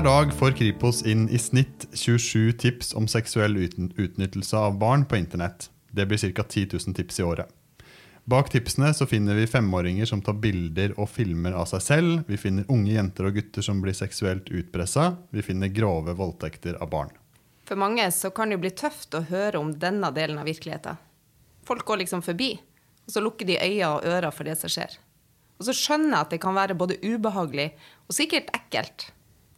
Hver dag får Kripos inn i snitt 27 tips om seksuell utnyttelse av barn på internett. Det blir ca. 10 000 tips i året. Bak tipsene så finner vi femåringer som tar bilder og filmer av seg selv. Vi finner unge jenter og gutter som blir seksuelt utpressa. Vi finner grove voldtekter av barn. For mange så kan det jo bli tøft å høre om denne delen av virkeligheten. Folk går liksom forbi, og så lukker de øyne og ører for det som skjer. Og så skjønner jeg at det kan være både ubehagelig og sikkert ekkelt.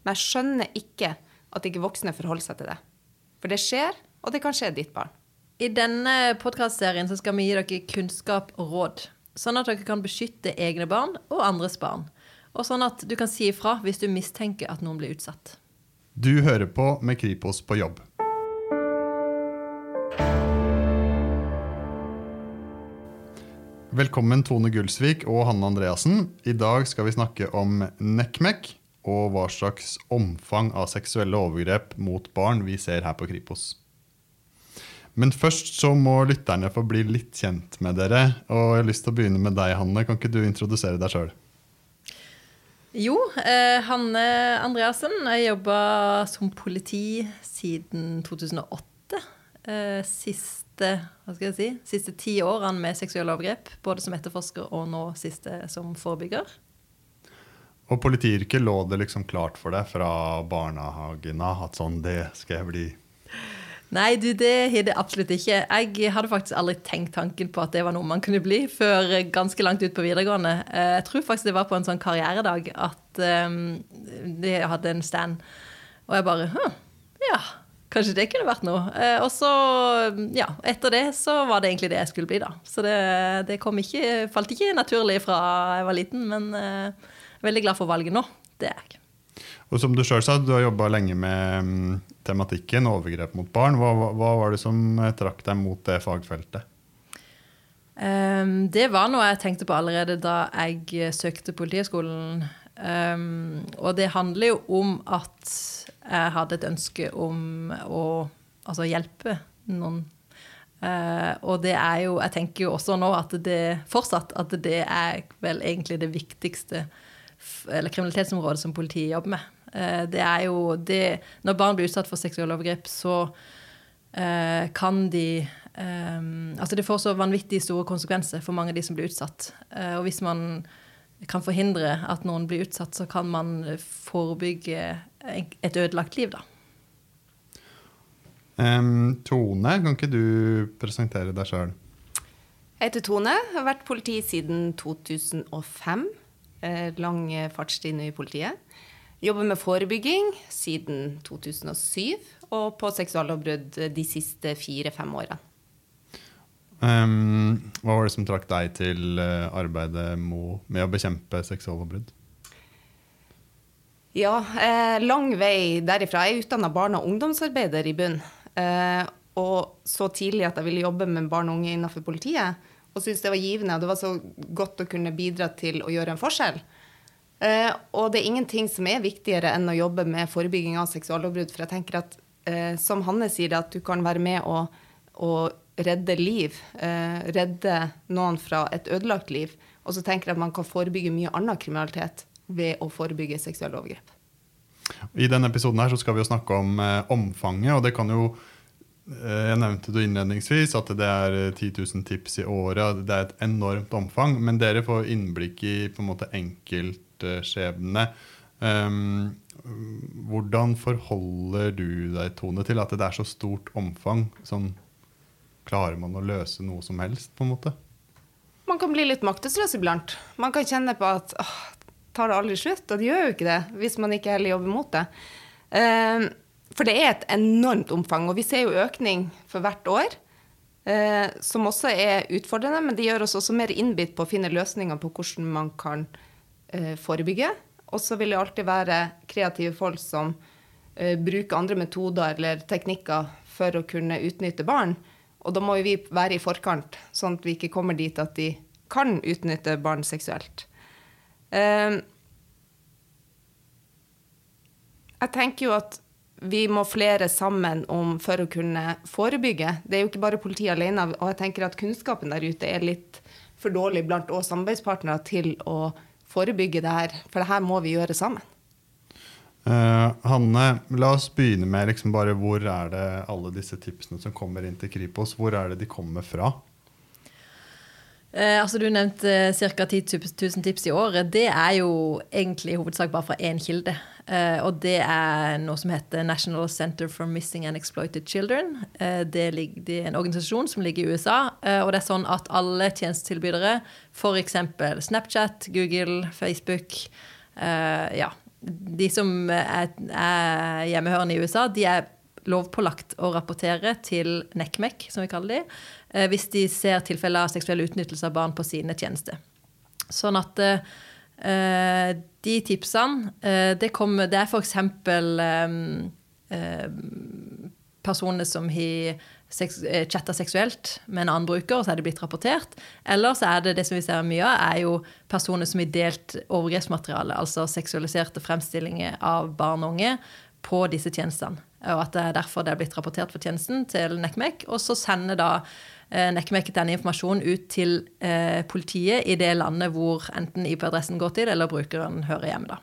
Men jeg skjønner ikke at ikke voksne forholder seg til det. For det skjer, og det kan skje ditt barn. I denne podkastserien skal vi gi dere kunnskap og råd. Sånn at dere kan beskytte egne barn og andres barn. Og sånn at du kan si ifra hvis du mistenker at noen blir utsatt. Du hører på med Kripos på jobb. Velkommen Tone Gullsvik og Hanne Andreassen. I dag skal vi snakke om NECMEC og hva slags omfang av seksuelle overgrep mot barn vi ser her på Kripos. Men først så må lytterne få bli litt kjent med dere. Og jeg har lyst til å begynne med deg, Hanne. Kan ikke du introdusere deg sjøl? Jo, eh, Hanne Andreassen. Jeg jobba som politi siden 2008. Eh, siste, hva skal jeg si, siste ti årene med seksuelle overgrep. Både som etterforsker og nå siste som forebygger. Og politiyrket lå det liksom klart for deg fra barnehagen av at sånn, det skal jeg bli? Nei, du, det har det absolutt ikke. Jeg hadde faktisk aldri tenkt tanken på at det var noe man kunne bli, før ganske langt ut på videregående. Eh, jeg tror faktisk det var på en sånn karrieredag at um, de hadde en stand, og jeg bare ja. Kanskje det kunne vært noe. Eh, og så, ja, etter det så var det egentlig det jeg skulle bli, da. Så det, det ikke, falt ikke naturlig fra jeg var liten, men eh, veldig glad for valget nå. Det er jeg. Og som du selv sa, du har jobba lenge med um, tematikken overgrep mot barn. Hva, hva, hva, var det som eh, trakk deg mot det fagfeltet? Um, det var noe jeg tenkte på allerede da jeg søkte Politihøgskolen. Um, og det handler jo om at jeg hadde et ønske om å altså, hjelpe noen. Uh, og det er jo Jeg tenker jo også nå at det fortsatt at det er vel egentlig det viktigste eller kriminalitetsområdet som politiet jobber med. Uh, det er jo det Når barn blir utsatt for seksuelle overgrep, så uh, kan de um, Altså det får så vanvittig store konsekvenser for mange av de som blir utsatt. og hvis man kan forhindre at noen blir utsatt, så kan man forebygge et ødelagt liv, da. Um, Tone, kan ikke du presentere deg sjøl? Jeg heter Tone, jeg har vært politi siden 2005. Eh, lang fartstid i politiet. Jobber med forebygging siden 2007, og på seksuallovbrudd de siste fire-fem årene. Um, hva var det som trakk deg til uh, arbeidet med å bekjempe seksuallovbrudd? Ja, eh, lang vei derifra. Jeg er utdanna barne- og ungdomsarbeider i bunn. Eh, og så tidlig at jeg ville jobbe med barn og unge innenfor politiet. Og syntes det var givende, og det var så godt å kunne bidra til å gjøre en forskjell. Eh, og det er ingenting som er viktigere enn å jobbe med forebygging av seksuallovbrudd. For jeg tenker at, eh, som Hanne sier, at du kan være med å, å redde liv. Eh, redde noen fra et ødelagt liv. Og så tenker jeg at man kan forebygge mye annen kriminalitet ved å forebygge seksuelle overgrep. I denne episoden her så skal vi jo snakke om eh, omfanget. og det kan jo Jeg nevnte det innledningsvis at det er 10 eh, 000 tips i året. Det er et enormt omfang. Men dere får innblikk i på en måte enkeltskjebnene. Um, hvordan forholder du deg, Tone, til at det er så stort omfang? Sånn klarer man å løse noe som helst, på en måte? Man kan bli litt maktesløs iblant. Man kan kjenne på at åh, tar det aldri slutt? Og det gjør jo ikke det, hvis man ikke heller jobber mot det. Uh, for det er et enormt omfang, og vi ser jo økning for hvert år. Eh, som også er utfordrende, men det gjør oss også mer innbitt på å finne løsninger på hvordan man kan eh, forebygge. Og så vil det alltid være kreative folk som bruker andre metoder eller teknikker for å kunne utnytte barn. Og da må vi være i forkant, sånn at vi ikke kommer dit at de kan utnytte barn seksuelt. Ehm, jeg tenker jo at vi må flere sammen om for å kunne forebygge. Det er jo ikke bare politiet alene. Og jeg tenker at kunnskapen der ute er litt for dårlig blant oss samarbeidspartnere til å forebygge det her. For det her må vi gjøre sammen. Uh, Hanne, la oss begynne med liksom bare hvor er det alle disse tipsene som kommer inn til Kripos, hvor er det de kommer fra? Eh, altså Du nevnte ca. 10 000 tips i året. Det er jo egentlig i hovedsak bare fra én kilde. Eh, og det er noe som heter National Center for Missing and Exploited Children. Eh, det, ligger, det, er en organisasjon som ligger i USA. Eh, og det er sånn at alle tjenestetilbydere, f.eks. Snapchat, Google, Facebook eh, ja, De som er, er hjemmehørende i USA, de er lovpålagt å rapportere til NECMEC, som vi kaller de, eh, hvis de ser tilfeller av seksuell utnyttelse av barn på sine tjenester. Sånn at eh, de tipsene eh, det, kommer, det er f.eks. Personer som har chatta seksuelt med en annen bruker, og så er det blitt rapportert. Eller så er det det som vi ser mye av, er jo personer som har delt overgrepsmateriale, altså seksualiserte fremstillinger av barn og unge, på disse tjenestene. Og at det er derfor det er blitt rapportert for tjenesten til NECMEC. Og så sender da eh, NECMEC denne informasjonen ut til eh, politiet i det landet hvor enten IP-adressen går til, eller brukeren hører hjemme. da.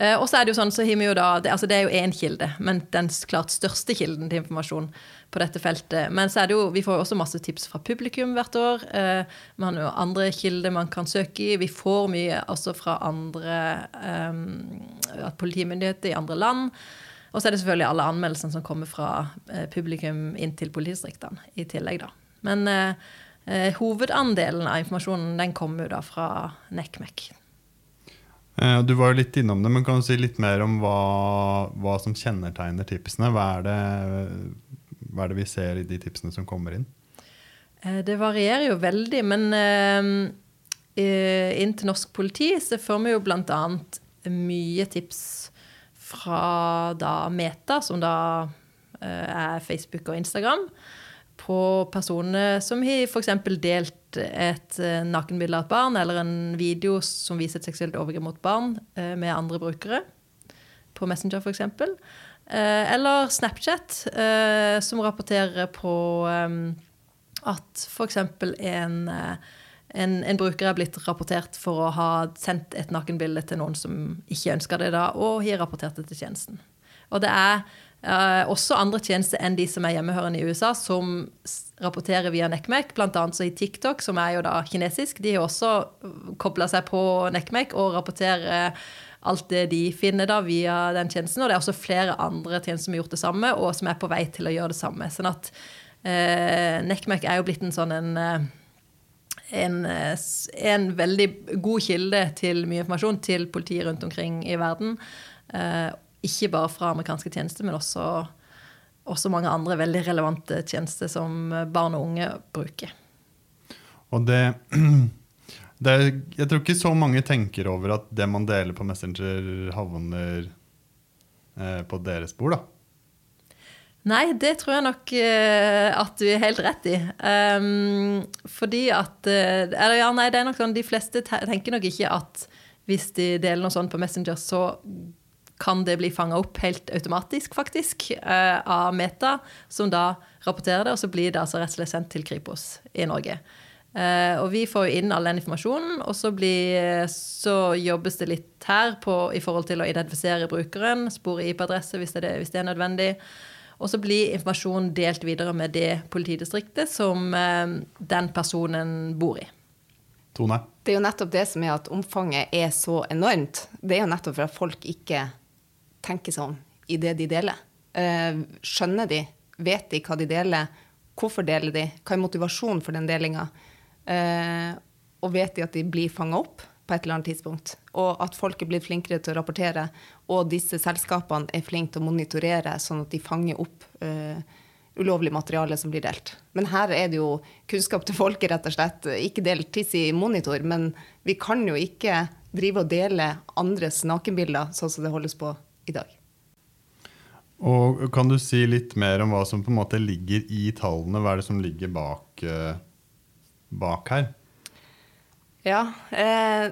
Eh, og så er det jo sånn, så har vi jo da, altså det er jo én kilde, men den klart største kilden til informasjon på dette feltet. Men så er det jo, vi får også masse tips fra publikum hvert år. Eh, man har jo andre kilder man kan søke i. Vi får mye også fra andre eh, politimyndigheter i andre land. Og så er det selvfølgelig alle anmeldelsene som kommer fra eh, publikum inn til politidistriktene i tillegg, da. Men eh, eh, hovedandelen av informasjonen den kommer jo da fra NECMEC. Eh, Du var jo litt innom det, men kan du si litt mer om hva, hva som kjennetegner tipsene? Hva er, det, hva er det vi ser i de tipsene som kommer inn? Eh, Det varierer jo veldig, men eh, eh, inn til norsk politi så får vi jo bl.a. mye tips fra da Meta, som da er Facebook og Instagram, på personer som har f.eks. delt et nakenbilde av et barn, eller en video som viser et seksuelt overgrep mot barn med andre brukere, på Messenger f.eks. Eh, eller Snapchat, eh, som rapporterer på at f.eks. en eh, en, en, bruker er blitt rapportert for å ha sendt et nakenbilde til noen som ikke ønsker det, da, og har rapportert det til tjenesten. Og det er eh, også andre tjenester enn de som er hjemmehørende i USA, som rapporterer via NECMEC, bl.a. så i TikTok, som er jo da kinesisk. De har også kobla seg på NECMEC og rapporterer alt det de finner da via den tjenesten. Og det er også flere andre tjenester som har gjort det samme, og som er på vei til å gjøre det samme. Sånn at eh, NECMEC er jo blitt en sånn en en, en, veldig god kilde til mye informasjon til politiet rundt omkring i verden. Eh, ikke bare fra amerikanske tjenester, men også, også, mange andre veldig relevante tjenester som barn og unge bruker. Og det er, Jeg tror ikke så mange tenker over at det man deler på Messenger, havner eh, på deres bord, da. Nei, det tror jeg nok eh, at du er helt rett i. Um, fordi at uh, Eller ja, nei, det er nok sånn De fleste tenker nok ikke at hvis de deler noe sånt på Messenger, så kan det bli fanga opp helt automatisk, faktisk, eh, av Meta, som da rapporterer det, og så blir det altså rett og slett sendt til Kripos i Norge. Og vi får jo inn all den informasjonen, og så, blir, så jobbes det litt her på, i forhold til å identifisere brukeren, spore IP-adresse hvis, hvis det er nødvendig. Og så blir informasjonen delt videre med det politidistriktet som eh, den personen bor i. Tone? Det er jo nettopp det som er at omfanget er så enormt. Det er jo nettopp for at folk ikke tenker sånn i det de deler. Eh, skjønner de? Vet de hva de deler? Hvorfor deler de? Hva er motivasjonen for den delinga? Eh, og vet de at de blir fanga opp? på et eller annet tidspunkt. Og at folk er blitt flinkere til å rapportere, og disse selskapene er flinke til å monitorere, sånn at de fanger opp eh, ulovlig materiale som blir delt. Men her er det jo kunnskap til folket, rett og slett. Ikke del tiss i monitor, men vi kan jo ikke drive og dele andres nakenbilder sånn som det holdes på i dag. Og Kan du si litt mer om hva som på en måte ligger i tallene? Hva er det som ligger bak, uh, bak her? Ja. Eh,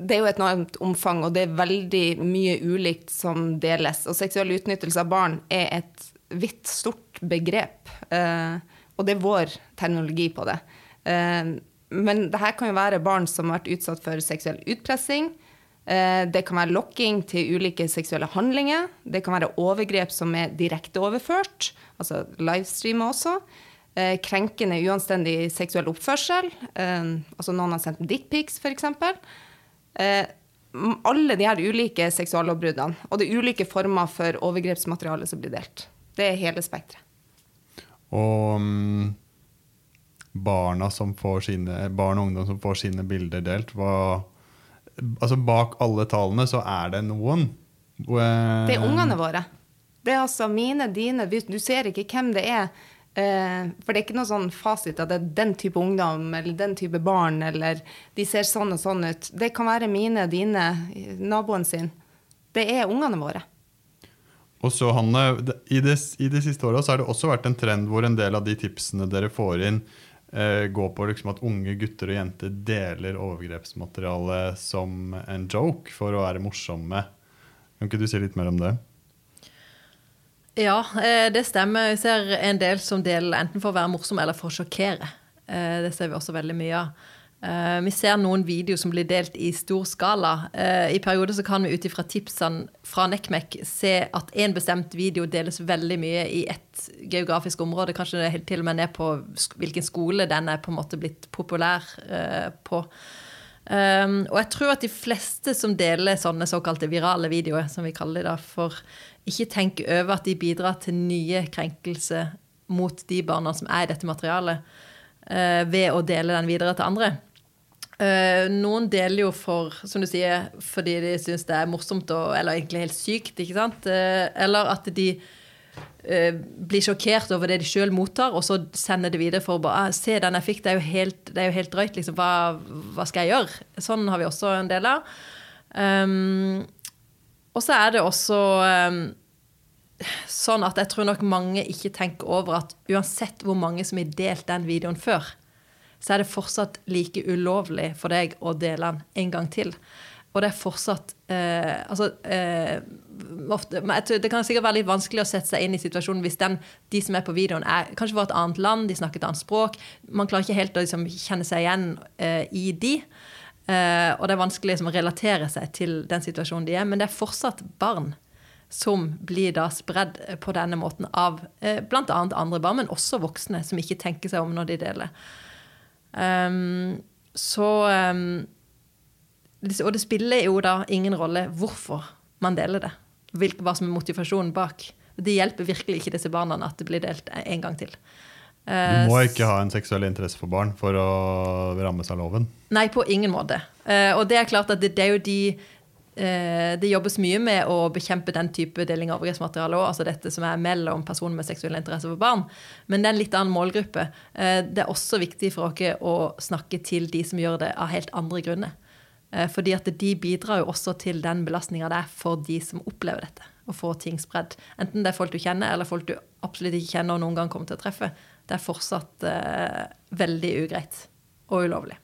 det er jo et enormt omfang, og det er veldig mye ulikt som deles. Og seksuell utnyttelse av barn er et vidt, stort begrep. Eh, og det er vår terminologi på det. Eh, men det her kan jo være barn som har vært utsatt for seksuell utpressing, Eh, det kan være lokking til ulike seksuelle handlinger. Det kan være overgrep som er direkte overført, altså livestreama også. Eh, krenkende, uanstendig seksuell oppførsel. Eh, altså noen har sendt dickpics, f.eks. Alle de her ulike seksuallovbruddene. Og det er ulike former for overgrepsmateriale som blir delt. Det er hele spekteret. Og um, barna som får sine, barn og ungdom som får sine bilder delt, hva altså Bak alle tallene så er det noen. Det er ungene våre. Det er altså mine, dine. Du ser ikke hvem det er. Eh, for det er ikke noe sånn fasit at det er den type ungdom eller den type barn eller de ser sånn og sånn ut. Det kan være mine, dine, naboen sin. Det er ungene våre. Og så Hanne, I de, i de siste åra har det også vært en trend hvor en del av de tipsene dere får inn, eh, går på liksom at unge gutter og jenter deler overgrepsmateriale som en joke for å være morsomme. Kan ikke du si litt mer om det? Ja, eh, det stemmer. Vi ser en del som deler enten for å være morsom eller for å sjokkere. Eh, det ser vi også veldig mye av. Eh, vi ser noen videoer som blir delt i stor skala. I perioder så kan vi ut ifra tipsene fra NekMek se at en bestemt video deles veldig mye i ett geografisk område. Kanskje det til og med ned på hvilken skole den er på en måte blitt populær på. og jeg tror at de fleste som deler sånne såkalte virale videoer, som vi kaller det da, for ikke tenker over at de bidrar til nye krenkelser mot de barna som er i dette materialet, uh, ved å dele den videre til andre. Uh, noen deler jo for, som du sier, fordi de syns det er morsomt og, eller egentlig helt sykt. ikke sant? Uh, eller at de blir sjokkert over det de sjøl mottar, og så sender det videre for å bare «Ah, Se, den jeg fikk, det er jo helt, er jo helt drøyt. Liksom, hva, hva, skal jeg gjøre? Sånn har vi også en del av. Um, og så er det også um, sånn at jeg tror nok mange ikke tenker over at uansett hvor mange som har delt den videoen før, så er det fortsatt like ulovlig for deg å dele den en gang til. Og det er fortsatt eh, Altså eh, ofte, Det kan sikkert være litt vanskelig å sette seg inn i situasjonen hvis den, de som er på videoen, er kanskje fra et annet land, de snakker et annet språk. Man klarer ikke helt å liksom, kjenne seg igjen eh, i de. Uh, og det er vanskelig liksom, å relatere seg til den situasjonen de er. Men det er fortsatt barn som blir da spredd på denne måten av uh, bl.a. andre barn, men også voksne som ikke tenker seg om når de deler. Um, så um, Og det spiller jo da ingen rolle hvorfor man deler det. Hva som er motivasjonen bak. Det hjelper virkelig ikke disse barna at det blir delt en gang til. Du må ikke ha en seksuell interesse for barn for å rammes av loven? Nei, på ingen måte. Eh, og det er klart at det, det er jo de eh, det jobbes mye med å bekjempe den type deling av overgrepsmateriale òg, altså dette som er mellom personer med seksuell interesse for barn. Men det er en litt annen målgruppe. Eh, det er også viktig for oss å snakke til de som gjør det av helt andre grunner. Fordi at de bidrar jo også til den belastninga det er for de som opplever dette. Å få ting spredd. Enten det er folk du kjenner, eller folk du absolutt ikke kjenner og noen gang kommer til å treffe det er fortsatt eh, veldig ugreit og ulovlig.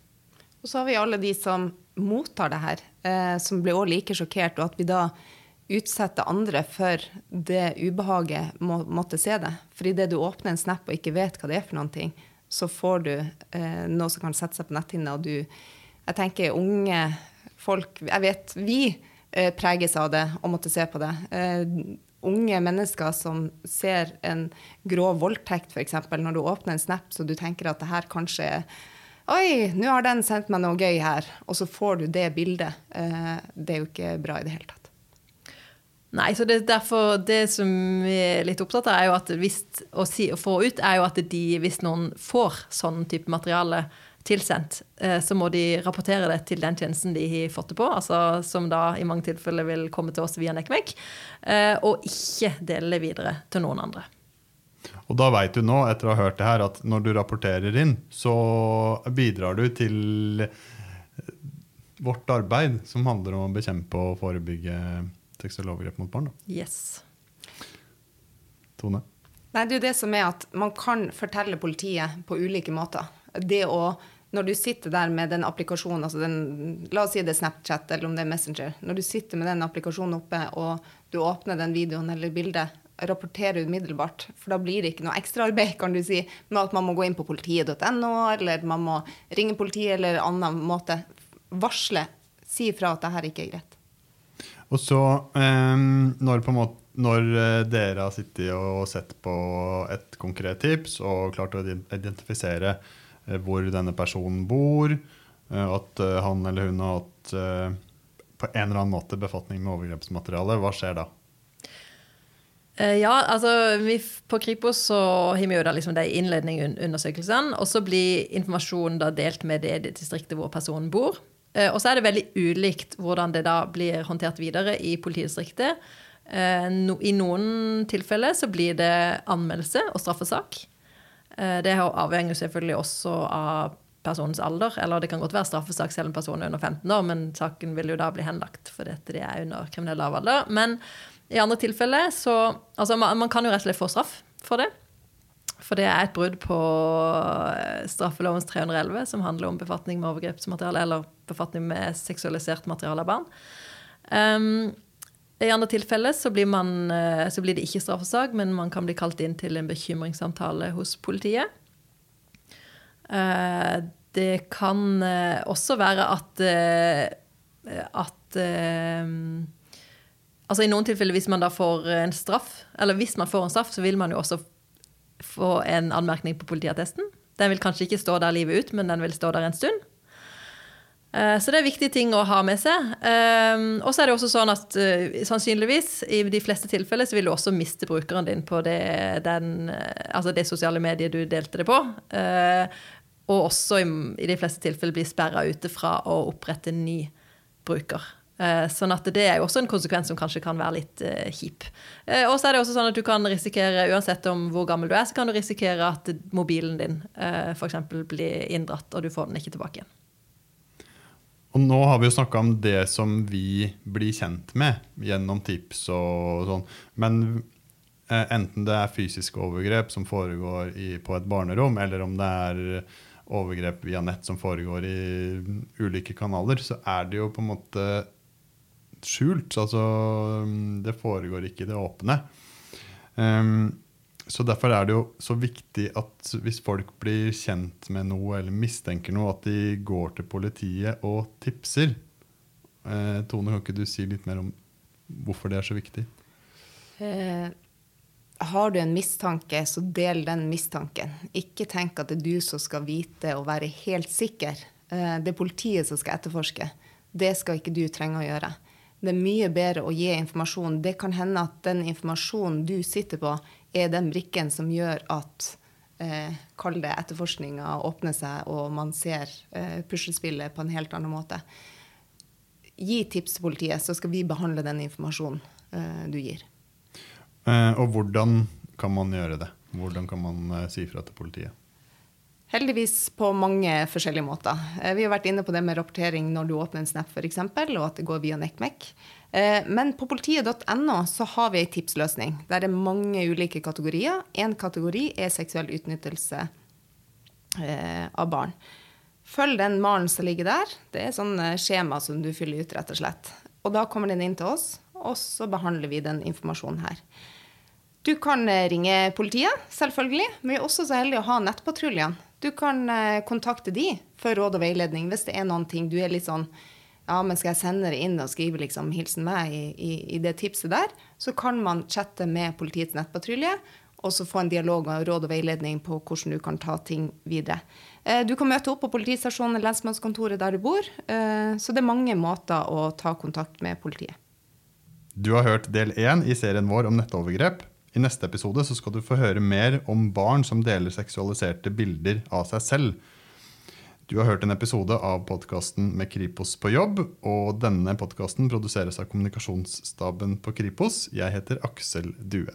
Og så har vi alle de som mottar det her, eh, som blir også like sjokkert, og at vi da utsetter andre for det ubehaget må måtte se det. For idet du åpner en snap og ikke vet hva det er for noen ting, så får du eh, noe som kan sette seg på netthinna, og du Jeg tenker unge folk Jeg vet vi eh, preges av det og måtte se på det. Unge mennesker som ser en grov voldtekt, f.eks., når du åpner en snap så du tenker at det her kanskje er Oi, nå har den sendt meg noe gøy her. Og så får du det bildet. Eh, det er jo ikke bra i det hele tatt. Nei, så det, derfor, det som vi er litt opptatt av, er jo at hvis, å, si, å få ut, er jo at de, hvis noen får sånn type materiale, tilsendt, eh, så må de rapportere det til den tjenesten de har fått det på, altså som da i mange tilfeller vil komme til oss via NECMEC, eh, og ikke dele det videre til noen andre. Og da veit du nå, etter å ha hørt det her, at når du rapporterer inn, så bidrar du til vårt arbeid, som handler om å bekjempe og forebygge seksuelle overgrep mot barn. Da. Yes. Tone? Nei, det er jo det som er at Man kan fortelle politiet på ulike måter. Det å når du sitter der med den applikasjonen, altså den, la oss si det er Snapchat eller om det er Messenger, når du sitter med den applikasjonen oppe og du åpner den videoen eller bildet, rapporterer umiddelbart. For da blir det ikke noe ekstraarbeid kan du si, med at man må gå inn på politiet.no, eller man må ringe politiet eller annen måte. Varsle. Si ifra at det her ikke er greit. Og så, um, når, på en måte, når eh, dere har sittet og sett på et konkret tips og klart å identifisere hvor denne personen bor, eh, at eh, han eller hun har hatt eh, på en eller annen måte befatning med overgrepsmateriale, hva skjer da? Eh, Ja, altså vi, På Kripos så har vi jo da liksom de innledningsundersøkelsene, og så blir informasjonen da delt med det distriktet hvor personen bor. Eh, Og så er det veldig ulikt hvordan det da blir håndtert videre i politidistriktet. Eh, I noen tilfeller så blir det anmeldelse og straffesak. Eh, Det avhenger selvfølgelig også av personens alder. Eller det kan godt være straffesak selv om personen er under 15 år, men saken vil jo da bli henlagt fordi de er under kriminell lavalder. Men i andre tilfeller så Altså, man, man kan jo rett og slett få straff for det. For det er et brudd på eh, straffelovens 311, som handler om befatning med overgrepsmateriale, eller befatning med seksualisert materiale av barn. Um, I andre tilfeller så blir, man, eh, så blir det ikke straffesak, men man kan bli kalt inn til en bekymringssamtale hos politiet. Eh, det kan eh, også være at at Altså I noen tilfeller, hvis man da får en straff, eller hvis man får en straff, så vil man jo også få en anmerkning på politiattesten. Den vil kanskje ikke stå der livet ut, men den vil stå der en stund. Eh, Så det er viktige ting å ha med seg. Eh, Og så er det også sånn at eh, sannsynligvis i de fleste tilfeller så vil du også miste brukeren din på det, den, altså det sosiale mediet du delte det på. Og også i, de fleste tilfeller bli sperra ute fra å opprette ny bruker. Sånn at det er jo også en konsekvens som kanskje kan være litt kjip. Og så er det også sånn at du kan risikere, uansett om hvor gammel du er, så kan du risikere at mobilen din f.eks. blir inndratt, og du får den ikke tilbake igjen. Og nå har vi jo snakka om det som vi blir kjent med gjennom tips og sånn. Men eh, enten det er fysiske overgrep som foregår i, på et barnerom, eller om det er overgrep via nett som foregår i ulike kanaler, så er det jo på en måte skjult. Altså mm, det foregår ikke i det åpne. Ehm, så Derfor er det jo så viktig at hvis folk blir kjent med noe eller mistenker noe, at de går til politiet og tipser. Eh, Tone, kan ikke du si litt mer om hvorfor det er så viktig? Eh, har du en mistanke, så del den mistanken. Ikke tenk at det er du som skal vite og være helt sikker. Eh, det er politiet som skal etterforske. Det skal ikke du trenge å gjøre. Det er mye bedre å gi informasjon. Det kan hende at den informasjonen du sitter på, er den brikken som gjør at eh, kall det etterforskninga åpner seg, og man ser eh, puslespillet på en helt annen måte. Gi tips til politiet, så skal vi behandle den informasjonen eh, du gir. Eh, og hvordan kan man gjøre det? Hvordan kan man eh, si fra til politiet? Heldigvis på mange forskjellige måter. Eh, Vi har vært inne på det med rapportering når du åpner en Snap f.eks., og at det går via NECMEC. Eh, Men på politiet.no så har vi ei tipsløsning. Der det er mange ulike kategorier. Én kategori er seksuell utnyttelse eh, av barn. Følg den malen som ligger der. Det er sånn skjema som du fyller ut, rett og slett. Og da kommer den inn til oss, og så behandler vi den informasjonen her. Du kan ringe politiet, selvfølgelig, men vi er også så heldige å ha nettpatruljene. Du kan eh, kontakte de for råd og veiledning hvis det er noen ting du er litt sånn ja, men skal jeg sende det inn og skrive liksom 'hilsen meg' i, i, i det tipset der, så kan man chatte med politiets nettpatrulje og så få en dialog og råd og veiledning på hvordan du kan ta ting videre. Eh, Du kan møte opp på politistasjonen eller lensmannskontoret der du bor, eh, så det er mange måter å ta kontakt med politiet. Du har hørt del én i serien vår om nettovergrep. I neste episode så skal du få høre mer om barn som deler seksualiserte bilder av seg selv. Du har hørt en episode av podkasten Med Kripos på jobb. Og denne podkasten produseres av kommunikasjonsstaben på Kripos. Jeg heter Aksel Due.